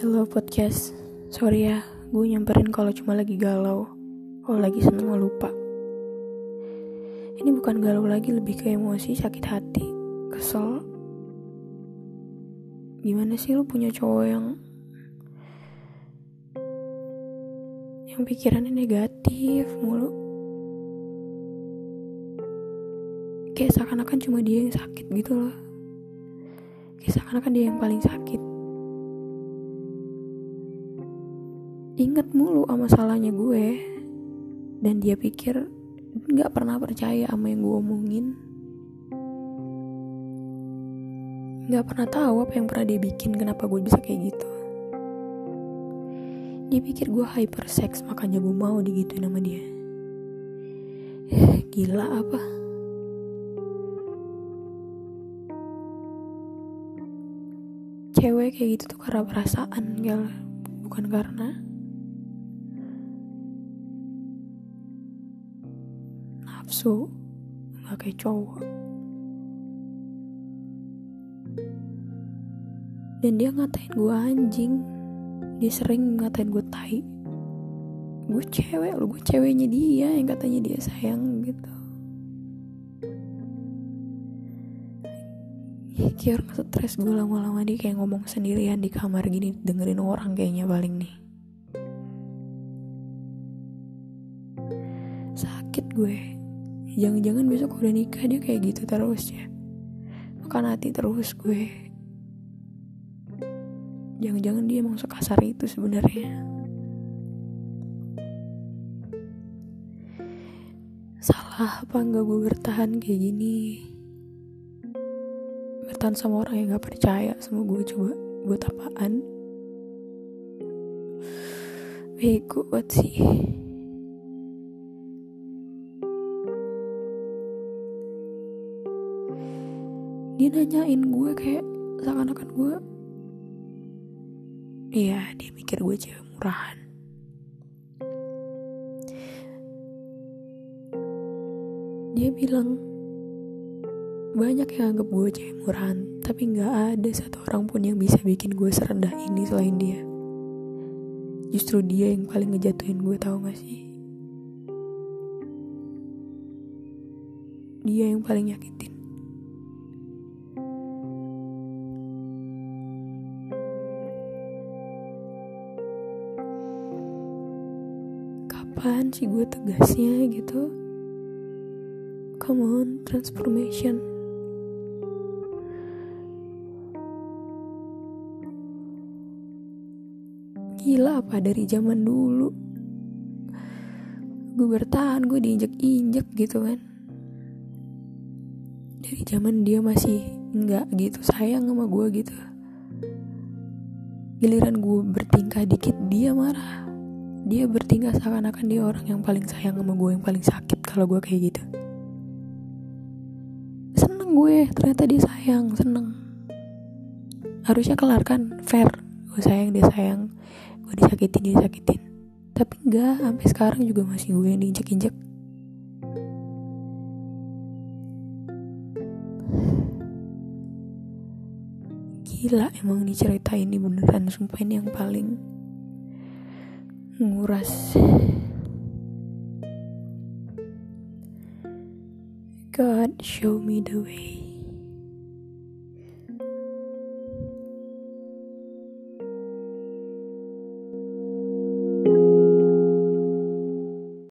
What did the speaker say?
Hello podcast, sorry ya, gue nyamperin kalau cuma lagi galau, kalau lagi seneng mau lupa. Ini bukan galau lagi, lebih ke emosi, sakit hati, kesel. Gimana sih lu punya cowok yang yang pikirannya negatif mulu? Kayak seakan-akan cuma dia yang sakit gitu loh. Kayak seakan-akan dia yang paling sakit. Inget mulu sama salahnya gue. Dan dia pikir nggak pernah percaya sama yang gue omongin. Nggak pernah tahu apa yang pernah dia bikin kenapa gue bisa kayak gitu. Dia pikir gue hyper sex makanya gue mau digituin sama dia. Gila apa? Cewek kayak gitu tuh karena perasaan gal. Bukan karena nafsu nggak kayak cowok. Dan dia ngatain gue anjing. Dia sering ngatain gue tai. Gue cewek lo gue ceweknya dia yang katanya dia sayang gitu. Ya kayak orang stres gue lama-lama dia kayak ngomong sendirian di kamar gini dengerin orang kayaknya paling nih. Sakit gue jangan-jangan besok udah nikah dia kayak gitu terus ya. Makan hati terus gue. Jangan-jangan dia emang sekasar itu sebenarnya. Salah apa enggak gue bertahan kayak gini? Bertahan sama orang yang gak percaya sama gue coba buat apaan? Bego buat sih dia nanyain gue kayak seakan-akan gue iya dia mikir gue cewek murahan. Dia bilang banyak yang anggap gue cewek murahan tapi nggak ada satu orang pun yang bisa bikin gue serendah ini selain dia. Justru dia yang paling ngejatuhin gue tau gak sih? Dia yang paling nyakitin kapan sih gue tegasnya gitu? Come on transformation. Gila apa dari zaman dulu? Gue bertahan gue diinjek-injek gitu kan. Dari zaman dia masih nggak gitu sayang sama gue gitu. Giliran gue bertingkah dikit dia marah dia bertingkah seakan-akan dia orang yang paling sayang sama gue yang paling sakit kalau gue kayak gitu. Seneng gue ternyata dia sayang seneng. Harusnya kelar kan? Fair. Gue sayang dia sayang. Gue disakitin dia sakitin tapi enggak sampai sekarang juga masih gue yang diinjek-injek. Gila emang nih cerita ini beneran. Sumpah ini yang paling nguras God show me the way